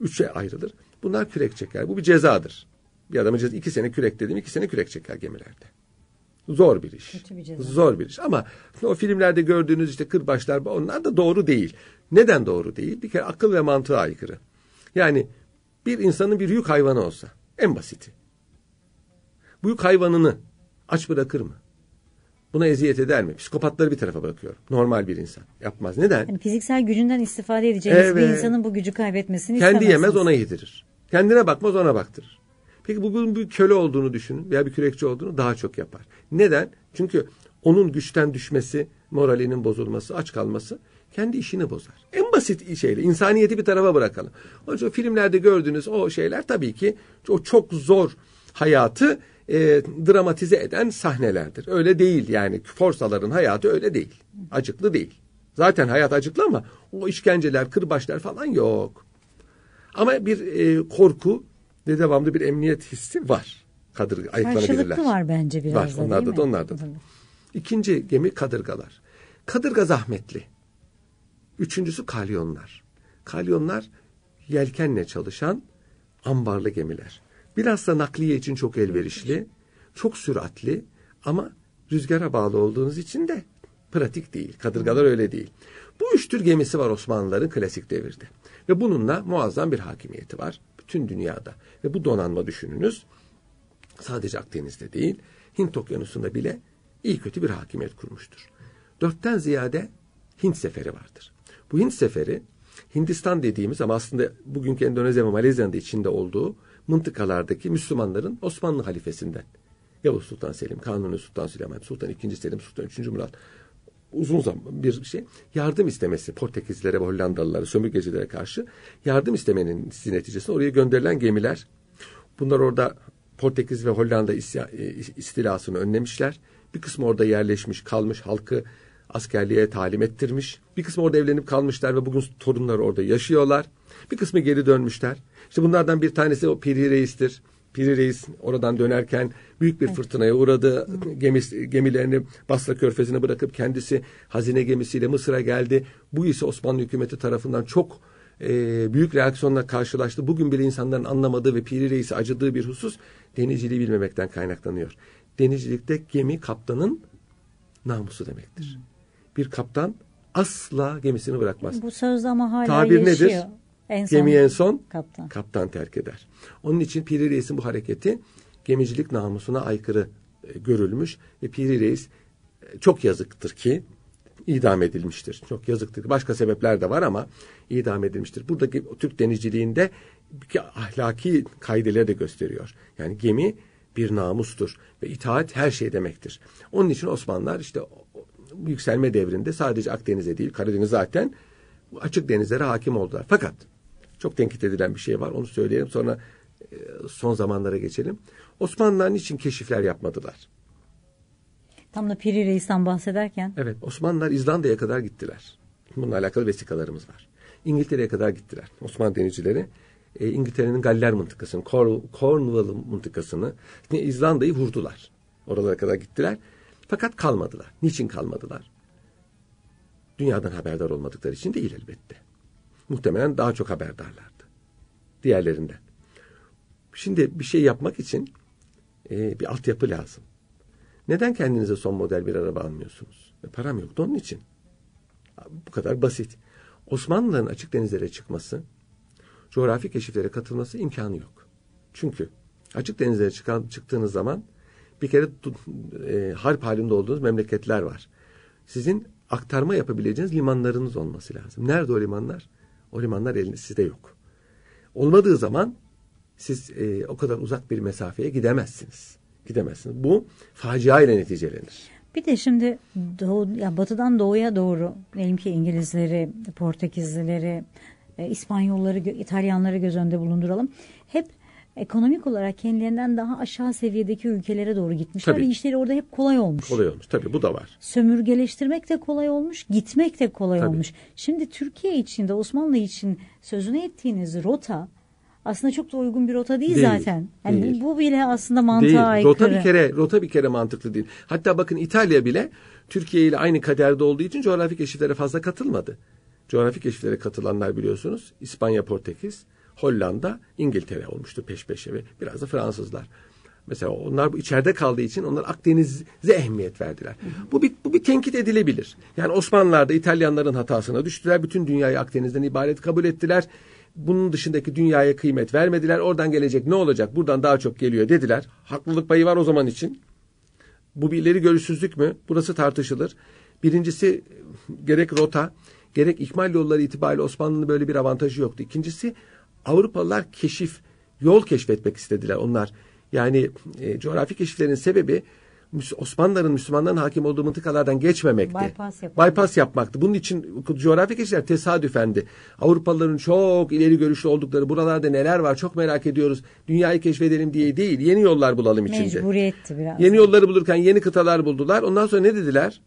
S2: Üçe ayrılır. Bunlar kürek çeker. Bu bir cezadır. Bir adamın ceza, iki sene kürek dedim, iki sene kürek çeker gemilerde. Zor bir iş. Bir Zor bir iş. Ama o filmlerde gördüğünüz işte kırbaçlar onlar da doğru değil. Neden doğru değil? Bir kere akıl ve mantığa aykırı. Yani bir insanın bir yük hayvanı olsa en basiti. Bu yük hayvanını aç bırakır mı? Buna eziyet eder mi? Psikopatları bir tarafa bırakıyorum. Normal bir insan yapmaz. Neden?
S1: Yani fiziksel gücünden istifade edeceğiniz evet. bir insanın bu gücü kaybetmesini
S2: Kendi yemez ona yedirir. Kendine bakmaz ona baktırır. Peki bugün bir köle olduğunu düşünün veya bir kürekçi olduğunu daha çok yapar. Neden? Çünkü onun güçten düşmesi, moralinin bozulması, aç kalması kendi işini bozar. En basit şeyle insaniyeti bir tarafa bırakalım. Onun için filmlerde gördüğünüz o şeyler tabii ki o çok zor hayatı e, dramatize eden sahnelerdir. Öyle değil yani forsaların hayatı öyle değil. Acıklı değil. Zaten hayat acıklı ama o işkenceler, kırbaçlar falan yok. Ama bir e, korku ve devamlı bir emniyet hissi var. Kadır, ayıklanabilirler.
S1: Var bence biraz
S2: var, da onlarda da onlarda da. İkinci gemi kadırgalar. Kadırga zahmetli. Üçüncüsü kalyonlar. Kalyonlar yelkenle çalışan ambarlı gemiler. Bilhassa nakliye için çok elverişli, çok süratli ama rüzgara bağlı olduğunuz için de pratik değil. Kadırgalar öyle değil. Bu üç tür gemisi var Osmanlıların klasik devirde. Ve bununla muazzam bir hakimiyeti var bütün dünyada. Ve bu donanma düşününüz sadece Akdeniz'de değil Hint okyanusunda bile iyi kötü bir hakimiyet kurmuştur. Dörtten ziyade Hint seferi vardır. Bu Hint seferi Hindistan dediğimiz ama aslında bugünkü Endonezya ve Malezya'nın da içinde olduğu mıntıkalardaki Müslümanların Osmanlı halifesinden. Yavuz Sultan Selim, Kanuni Sultan Süleyman, Sultan II. Selim, Sultan III. Murat uzun zaman bir şey yardım istemesi Portekizlilere ve Hollandalılara sömürgecilere karşı yardım istemenin neticesinde oraya gönderilen gemiler bunlar orada Portekiz ve Hollanda e, istilasını önlemişler. Bir kısmı orada yerleşmiş kalmış halkı askerliğe talim ettirmiş. Bir kısmı orada evlenip kalmışlar ve bugün torunları orada yaşıyorlar. Bir kısmı geri dönmüşler. İşte bunlardan bir tanesi o Piri Reis'tir. Piri Reis oradan dönerken büyük bir fırtınaya uğradı. Gemisi, gemilerini Basra Körfezi'ne bırakıp kendisi hazine gemisiyle Mısır'a geldi. Bu ise Osmanlı hükümeti tarafından çok e, büyük reaksiyonla karşılaştı. Bugün bile insanların anlamadığı ve Piri Reis'i acıdığı bir husus denizciliği bilmemekten kaynaklanıyor. Denizcilikte gemi kaptanın namusu demektir. Bir kaptan asla gemisini bırakmaz.
S1: Bu söz ama hala Tabir yaşıyor. nedir?
S2: En son, Gemiyi en son kaptan. kaptan terk eder. Onun için Piri Reis'in bu hareketi gemicilik namusuna aykırı e, görülmüş ve Piri Reis e, çok yazıktır ki idam edilmiştir. Çok yazıktır. Başka sebepler de var ama idam edilmiştir. Buradaki Türk denizciliğinde ahlaki kaideleri de gösteriyor. Yani gemi bir namustur ve itaat her şey demektir. Onun için Osmanlılar işte yükselme devrinde sadece Akdeniz'e değil Karadeniz zaten açık denizlere hakim oldular. Fakat çok tenkit edilen bir şey var. Onu söyleyelim. Sonra e, son zamanlara geçelim. Osmanlılar için keşifler yapmadılar?
S1: Tam da Piri Reis'ten bahsederken.
S2: Evet. Osmanlılar İzlanda'ya kadar gittiler. Bununla alakalı vesikalarımız var. İngiltere'ye kadar gittiler. Osmanlı denizcileri. E, İngiltere'nin Galler mıntıkasını, Cornwall mıntıkasını, İzlanda'yı vurdular. Oralara kadar gittiler. Fakat kalmadılar. Niçin kalmadılar? Dünyadan haberdar olmadıkları için değil elbette muhtemelen daha çok haberdarlardı. Diğerlerinden. Şimdi bir şey yapmak için e, bir altyapı lazım. Neden kendinize son model bir araba almıyorsunuz? E, param yoktu onun için. Bu kadar basit. Osmanlıların açık denizlere çıkması, coğrafi keşiflere katılması imkanı yok. Çünkü açık denizlere çıkan, çıktığınız zaman bir kere e, harp halinde olduğunuz memleketler var. Sizin aktarma yapabileceğiniz limanlarınız olması lazım. Nerede o limanlar? O limanlar elinizde yok. Olmadığı zaman siz e, o kadar uzak bir mesafeye gidemezsiniz. Gidemezsiniz. Bu facia ile neticelenir.
S1: Bir de şimdi doğu, ya batıdan doğuya doğru diyelim ki İngilizleri, Portekizlileri, e, İspanyolları, İtalyanları göz önünde bulunduralım. Hep ekonomik olarak kendilerinden daha aşağı seviyedeki ülkelere doğru gitmişler
S2: Tabii.
S1: ve işleri orada hep kolay olmuş.
S2: Kolay olmuş. Tabii bu da var.
S1: Sömürgeleştirmek de kolay olmuş, gitmek de kolay
S2: Tabii.
S1: olmuş. Şimdi Türkiye için de Osmanlı için sözünü ettiğiniz rota aslında çok da uygun bir rota değil,
S2: Değil,
S1: zaten. Yani
S2: değil.
S1: bu bile aslında mantığa
S2: Değil.
S1: aykırı.
S2: Rota bir kere rota bir kere mantıklı değil. Hatta bakın İtalya bile Türkiye ile aynı kaderde olduğu için coğrafi keşiflere fazla katılmadı. Coğrafi keşiflere katılanlar biliyorsunuz İspanya, Portekiz, Hollanda, İngiltere olmuştu peş peşe ve biraz da Fransızlar. Mesela onlar bu içeride kaldığı için onlar Akdeniz'e ehemmiyet verdiler. Bu bir, bu bir tenkit edilebilir. Yani Osmanlılar da İtalyanların hatasına düştüler. Bütün dünyayı Akdeniz'den ibaret kabul ettiler. Bunun dışındaki dünyaya kıymet vermediler. Oradan gelecek ne olacak? Buradan daha çok geliyor dediler. Haklılık payı var o zaman için. Bu bir ileri görüşsüzlük mü? Burası tartışılır. Birincisi gerek rota gerek ikmal yolları itibariyle Osmanlı'nın böyle bir avantajı yoktu. İkincisi Avrupalılar keşif, yol keşfetmek istediler onlar. Yani e, coğrafi keşiflerin sebebi Osmanlıların Müslümanların hakim olduğu mıntıkalardan geçmemekti.
S1: Bypass yapmak.
S2: Bypass yapmaktı. Bunun için coğrafi keşifler tesadüfendi. Avrupalıların çok ileri görüşlü oldukları buralarda neler var çok merak ediyoruz. Dünyayı keşfedelim diye değil. Yeni yollar bulalım içinde.
S1: Mecburiyetti biraz.
S2: Yeni yolları bulurken yeni kıtalar buldular. Ondan sonra ne dediler?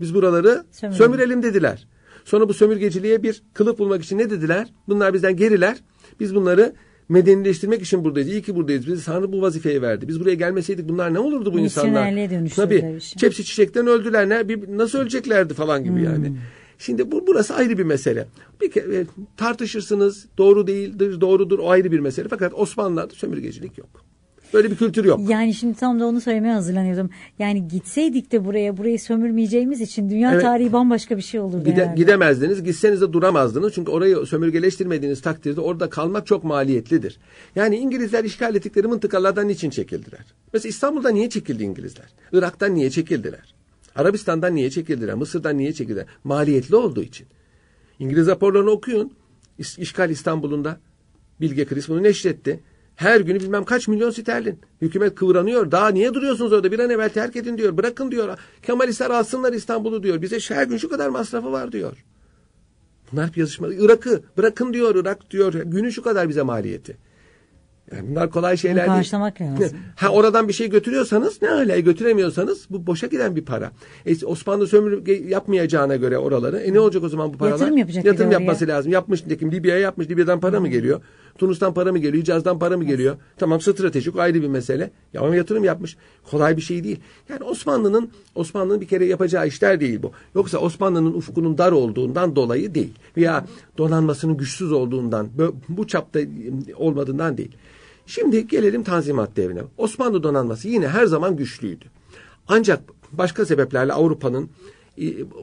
S2: Biz buraları
S1: Sömürelim.
S2: sömürelim, dediler. Sonra bu sömürgeciliğe bir kılıf bulmak için ne dediler? Bunlar bizden geriler. Biz bunları medenileştirmek için buradayız. İyi ki buradayız. Bizi Tanrı bu vazifeyi verdi. Biz buraya gelmeseydik bunlar ne olurdu bu insanlar? Tabii.
S1: işi.
S2: Çepsi çiçekten öldüler. Ne, bir, nasıl öleceklerdi falan gibi yani. Şimdi bu burası ayrı bir mesele. Bir e, tartışırsınız. Doğru değildir, doğrudur. O ayrı bir mesele. Fakat Osmanlılar'da sömürgecilik yok. Böyle bir kültür yok.
S1: Yani şimdi tam da onu söylemeye hazırlanıyordum. Yani gitseydik de buraya, burayı sömürmeyeceğimiz için dünya
S2: Evet.
S1: tarihi bambaşka bir şey olurdu
S2: Gide,
S1: herhalde.
S2: gidemezdiniz, gitseniz de duramazdınız. Çünkü orayı sömürgeleştirmediğiniz takdirde orada kalmak çok maliyetlidir. Yani İngilizler işgal ettikleri mıntıkalardan niçin çekildiler? Mesela İstanbul'da niye çekildi İngilizler? Irak'tan niye çekildiler? Arabistan'dan niye çekildiler? Mısır'dan niye çekildiler? Maliyetli olduğu için. İngiliz raporlarını okuyun. İş- İşgal İstanbul'unda Bilge Kris bunu neşretti. Her günü bilmem kaç milyon sterlin. Hükümet kıvranıyor. Daha niye duruyorsunuz orada? Bir an evvel terk edin diyor. Bırakın diyor. Kemalistler alsınlar İstanbul'u diyor. Bize her gün şu kadar masrafı var diyor. Bunlar hep yazışmalı. Irak'ı bırakın diyor. Irak diyor. Günü şu kadar bize maliyeti. Yani bunlar kolay şeyler
S1: Bunu
S2: değil.
S1: karşılamak lazım.
S2: Ha oradan bir şey götürüyorsanız ne hala götüremiyorsanız bu boşa giden bir para. E, Osmanlı sömürge yapmayacağına göre oraları e ne olacak o zaman bu paralar?
S1: Yatırım yapacak
S2: Yatırım
S1: oraya.
S2: yapması lazım. Yapmış nitekim Libya'ya yapmış. Libya'dan para mı geliyor? Tunus'tan para mı geliyor? Hicaz'dan para mı geliyor? Tamam stratejik ayrı bir mesele. Ya ama yatırım yapmış. Kolay bir şey değil. Yani Osmanlı'nın Osmanlı'nın bir kere yapacağı işler değil bu. Yoksa Osmanlı'nın ufkunun dar olduğundan dolayı değil. Veya donanmasının güçsüz olduğundan bu çapta e, olmadığından değil. Şimdi gelelim Tanzimat devrine. Osmanlı donanması yine her zaman güçlüydü. Ancak başka sebeplerle Avrupa'nın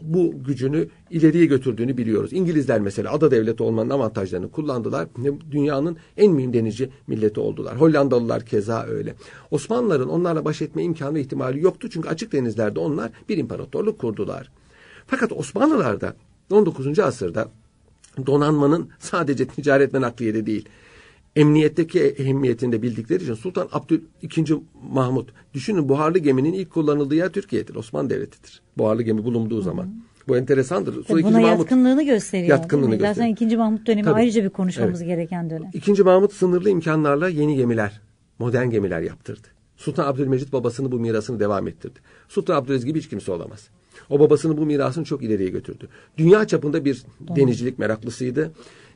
S2: bu gücünü ileriye götürdüğünü biliyoruz. İngilizler mesela ada devleti olmanın avantajlarını kullandılar. Dünyanın en mühim denizci milleti oldular. Hollandalılar keza öyle. Osmanlıların onlarla baş etme imkanı ve ihtimali yoktu. Çünkü açık denizlerde onlar bir imparatorluk kurdular. Fakat Osmanlılar da 19. asırda donanmanın sadece ticaret ve nakliyede değil, emniyetteki ehemmiyetini de bildikleri için Sultan Abdül II. Mahmut düşünün buharlı geminin ilk kullanıldığı yer Türkiye'dir. Osmanlı Devleti'dir. Buharlı gemi bulunduğu zaman. Bu enteresandır. Sonra
S1: Tabii
S2: ikinci
S1: Buna
S2: Mahmut-
S1: yatkınlığını gösteriyor.
S2: Yatkınlığını
S1: mi? Zaten
S2: gösteriyor.
S1: 2. Mahmut dönemi
S2: Tabii.
S1: ayrıca bir konuşmamız
S2: Evet.
S1: gereken dönem.
S2: İkinci Mahmut sınırlı imkanlarla yeni gemiler, modern gemiler yaptırdı. Sultan Abdülmecit babasını bu mirasını devam ettirdi. Sultan Abdülaziz gibi hiç kimse olamaz. O babasının bu mirasını çok ileriye götürdü. Dünya çapında bir denizcilik meraklısıydı.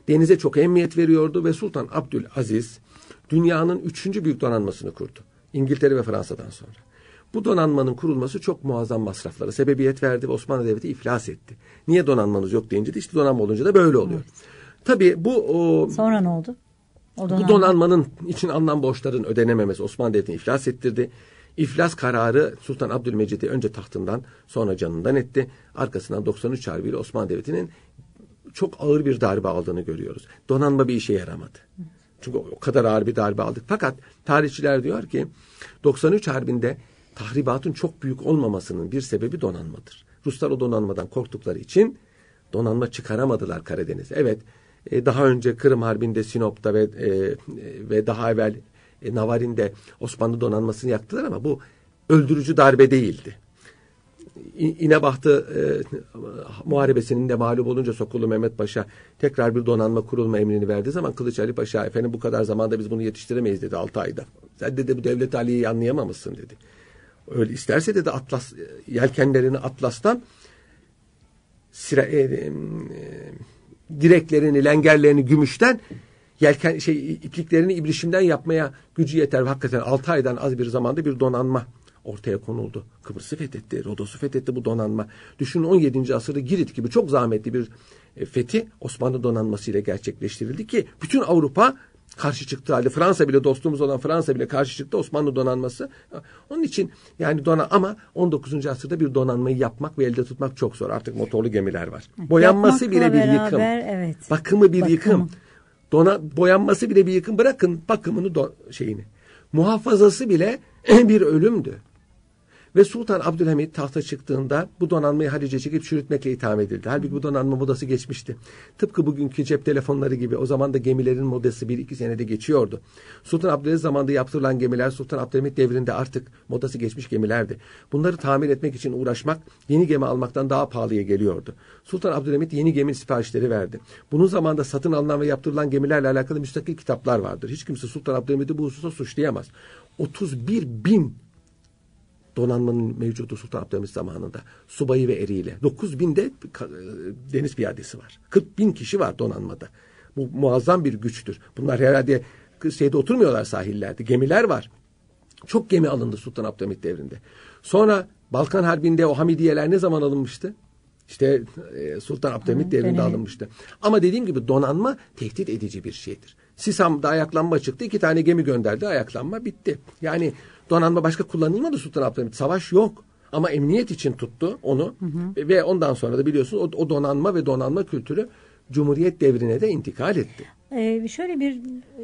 S2: Denize çok emniyet veriyordu ve Sultan Abdülaziz dünyanın üçüncü büyük donanmasını kurdu. İngiltere ve Fransa'dan sonra. Bu donanmanın kurulması çok muazzam masraflara sebebiyet verdi ve Osmanlı Devleti iflas etti. Niye donanmanız yok deyince de işte donanma olunca da böyle oluyor. Tabii bu o,
S1: Sonra ne oldu? O
S2: bu
S1: donanma-
S2: donanmanın için alınan borçların ödenememesi Osmanlı Devleti'ni iflas ettirdi. İflas kararı Sultan Abdülmecid'i önce tahtından sonra canından etti. Arkasından 93 Harbi ile Osmanlı Devleti'nin çok ağır bir darbe aldığını görüyoruz. Donanma bir işe yaramadı. Çünkü o kadar ağır bir darbe aldık. Fakat tarihçiler diyor ki 93 Harbi'nde tahribatın çok büyük olmamasının bir sebebi donanmadır. Ruslar o donanmadan korktukları için donanma çıkaramadılar Karadeniz'e. Evet e, daha önce Kırım Harbi'nde Sinop'ta ve e, e, ve daha evvel Navarin'de Osmanlı donanmasını yaktılar ama bu öldürücü darbe değildi. İnebahtı e, muharebesinin de mağlup olunca Sokullu Mehmet Paşa tekrar bir donanma kurulma emrini verdiği zaman Kılıç Ali Paşa efendim bu kadar zamanda biz bunu yetiştiremeyiz dedi 6 ayda. Sen dedi bu devlet Ali'yi anlayamamışsın dedi. Öyle isterse dedi Atlas yelkenlerini Atlas'tan sire, e, e, direklerini, lengerlerini gümüşten yelken şey ipliklerini ibrişimden yapmaya gücü yeter. Hakikaten 6 aydan az bir zamanda bir donanma ortaya konuldu. Kıbrıs'ı fethetti, Rodos'u fethetti bu donanma. Düşünün 17. asırda Girit gibi çok zahmetli bir e, fethi Osmanlı donanması ile gerçekleştirildi ki bütün Avrupa karşı çıktı halde Fransa bile dostumuz olan Fransa bile karşı çıktı Osmanlı donanması. Onun için yani dona ama 19. asırda bir donanmayı yapmak ve elde tutmak çok zor. Artık motorlu gemiler var. Boyanması
S1: Yapmakla
S2: bile bir
S1: beraber,
S2: yıkım.
S1: Evet.
S2: Bakımı bir
S1: Bakım.
S2: yıkım. Dona, boyanması bile bir yıkım. Bırakın bakımını do, şeyini. Muhafazası bile bir ölümdü. Ve Sultan Abdülhamit tahta çıktığında bu donanmayı Halice çekip çürütmekle itham edildi. Halbuki bu donanma modası geçmişti. Tıpkı bugünkü cep telefonları gibi o zaman da gemilerin modası bir iki senede geçiyordu. Sultan Abdülhamit zamanında yaptırılan gemiler Sultan Abdülhamit devrinde artık modası geçmiş gemilerdi. Bunları tamir etmek için uğraşmak yeni gemi almaktan daha pahalıya geliyordu. Sultan Abdülhamit yeni gemi siparişleri verdi. Bunun zamanında satın alınan ve yaptırılan gemilerle alakalı müstakil kitaplar vardır. Hiç kimse Sultan Abdülhamit'i bu hususta suçlayamaz. 31 bin donanmanın mevcudu Sultan Abdülhamit zamanında. Subayı ve eriyle. 9 bin de deniz piyadesi var. 40 bin kişi var donanmada. Bu muazzam bir güçtür. Bunlar herhalde şeyde oturmuyorlar sahillerde. Gemiler var. Çok gemi alındı Sultan Abdülhamit devrinde. Sonra Balkan Harbi'nde o Hamidiyeler ne zaman alınmıştı? İşte e, Sultan Abdülhamit devrinde
S1: dönemi.
S2: alınmıştı. Ama dediğim gibi donanma tehdit edici bir şeydir. Sisam'da ayaklanma çıktı. iki tane gemi gönderdi. Ayaklanma bitti. Yani donanma başka kullanılmadı Sultan Abdülhamit. Savaş yok. Ama emniyet için tuttu onu. Ve ondan sonra da biliyorsunuz o, o donanma ve donanma kültürü Cumhuriyet devrine de intikal etti.
S1: Ee, şöyle bir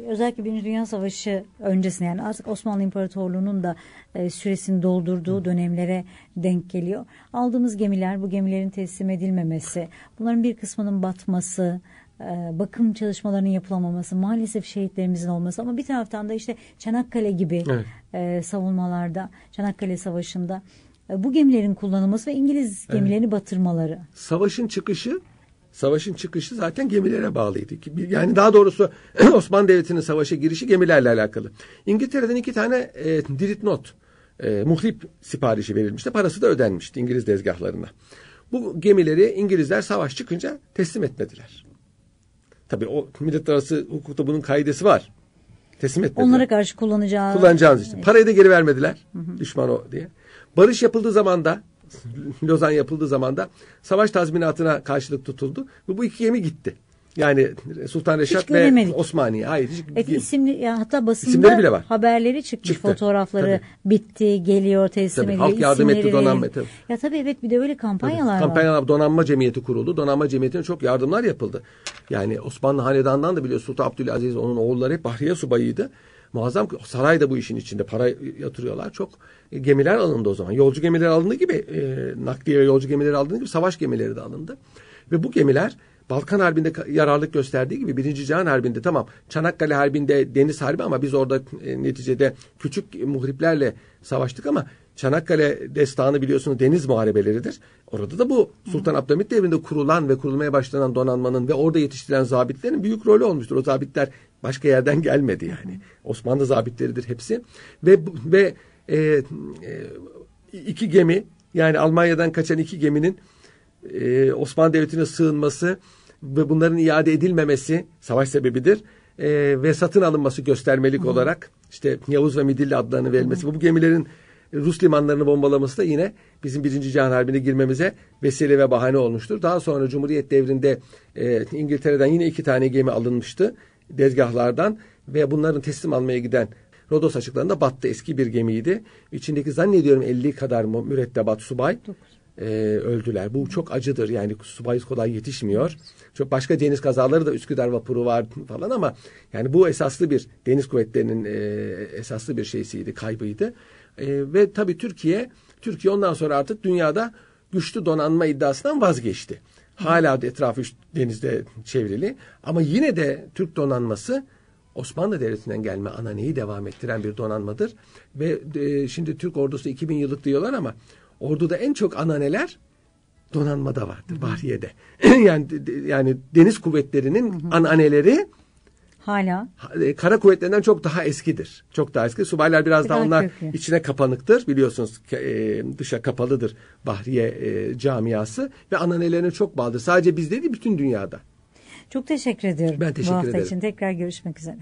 S1: özellikle Birinci Dünya Savaşı öncesinde yani artık Osmanlı İmparatorluğu'nun da e, süresini doldurduğu dönemlere denk geliyor. Aldığımız gemiler, bu gemilerin teslim edilmemesi, bunların bir kısmının batması, bakım çalışmalarının yapılamaması, maalesef şehitlerimizin olması ama bir taraftan da işte Çanakkale gibi
S2: Evet.
S1: e, savunmalarda, Çanakkale Savaşı'nda e, bu gemilerin kullanılması ve İngiliz gemilerini batırmaları.
S2: Savaşın çıkışı Savaşın çıkışı zaten gemilere bağlıydı. Yani daha doğrusu Osmanlı Devleti'nin savaşa girişi gemilerle alakalı. İngiltere'den iki tane e, Dreadnought, e, muhrip siparişi verilmişti. Parası da ödenmişti İngiliz dezgahlarına. Bu gemileri İngilizler savaş çıkınca teslim etmediler. Tabii o millet arası hukukta bunun kaidesi var. Teslim etmediler.
S1: Onlara karşı kullanacağı
S2: Kullanacağınız işte. Parayı da geri vermediler. Düşman o diye. Barış yapıldığı zaman da Lozan yapıldığı zaman da savaş tazminatına karşılık tutuldu ve bu iki gemi gitti. Yani Sultan Reşat ve. Osmaniye. Hayır. Hiç,
S1: Evet, isimli ya hatta basında
S2: bile var.
S1: haberleri çıkmış
S2: Çıktı.
S1: fotoğrafları bitti geliyor teslim
S2: Tabii,
S1: ediliyor
S2: halk yardım etti, donanma tabii.
S1: Ya tabii evet bir de öyle kampanyalar var.
S2: Kampanyalar, donanma cemiyeti kuruldu. Donanma cemiyetine çok yardımlar yapıldı. Yani Osmanlı Hanedan'dan da biliyor Sultan Abdülaziz onun oğulları hep Bahriye subayıydı. Muazzam saray da bu işin içinde para yatırıyorlar. Çok e, gemiler alındı o zaman. Yolcu gemileri alındığı gibi e, nakliye yolcu gemileri alındığı gibi savaş gemileri de alındı. Ve bu gemiler Balkan Harbi'nde yararlık gösterdiği gibi Birinci Cihan Harbi'nde tamam Çanakkale Harbi'nde deniz harbi ama biz orada e, neticede küçük muhriplerle savaştık ama Çanakkale destanı biliyorsunuz deniz muharebeleridir. Orada da bu Sultan Abdülhamit devrinde kurulan ve kurulmaya başlanan donanmanın ve orada yetiştirilen zabitlerin büyük rolü olmuştur. O zabitler başka yerden gelmedi yani. Osmanlı zabitleridir hepsi. Ve ve e, e, iki gemi yani Almanya'dan kaçan iki geminin e, Osmanlı Devleti'ne sığınması ve bunların iade edilmemesi savaş sebebidir. E, ve satın alınması göstermelik olarak işte Yavuz ve Midilli adlarını verilmesi. Bu gemilerin Rus limanlarını bombalaması da yine bizim Birinci Cihan Harbi'ne girmemize vesile ve bahane olmuştur. Daha sonra Cumhuriyet devrinde e, İngiltere'den yine iki tane gemi alınmıştı dezgahlardan ve bunların teslim almaya giden Rodos açıklarında battı eski bir gemiydi. İçindeki zannediyorum 50 kadar mürettebat subay e, öldüler. Bu çok acıdır. Yani subay kolay yetişmiyor. Çok başka deniz kazaları da Üsküdar vapuru var falan ama yani bu esaslı bir deniz kuvvetlerinin e, esaslı bir şeysiydi, kaybıydı. E, ve tabii Türkiye Türkiye ondan sonra artık dünyada güçlü donanma iddiasından vazgeçti. Hala etrafı denizde çevrili ama yine de Türk donanması Osmanlı Devleti'nden gelme ananeyi devam ettiren bir donanmadır. Ve e, şimdi Türk ordusu 2000 yıllık diyorlar ama orduda en çok ananeler donanmada vardır, Bahriye'de. yani yani deniz kuvvetlerinin ananeleri
S1: Hala.
S2: e, kara kuvvetlerinden çok daha eskidir. Çok daha eski. Subaylar biraz
S1: Bir
S2: daha
S1: daha
S2: onlar
S1: köklü.
S2: içine kapanıktır. Biliyorsunuz e, dışa kapalıdır Bahriye e, camiası ve ananelerine çok bağlıdır. Sadece bizde değil bütün dünyada.
S1: Çok teşekkür ediyorum.
S2: Ben teşekkür
S1: bu hafta
S2: ederim.
S1: için tekrar görüşmek üzere.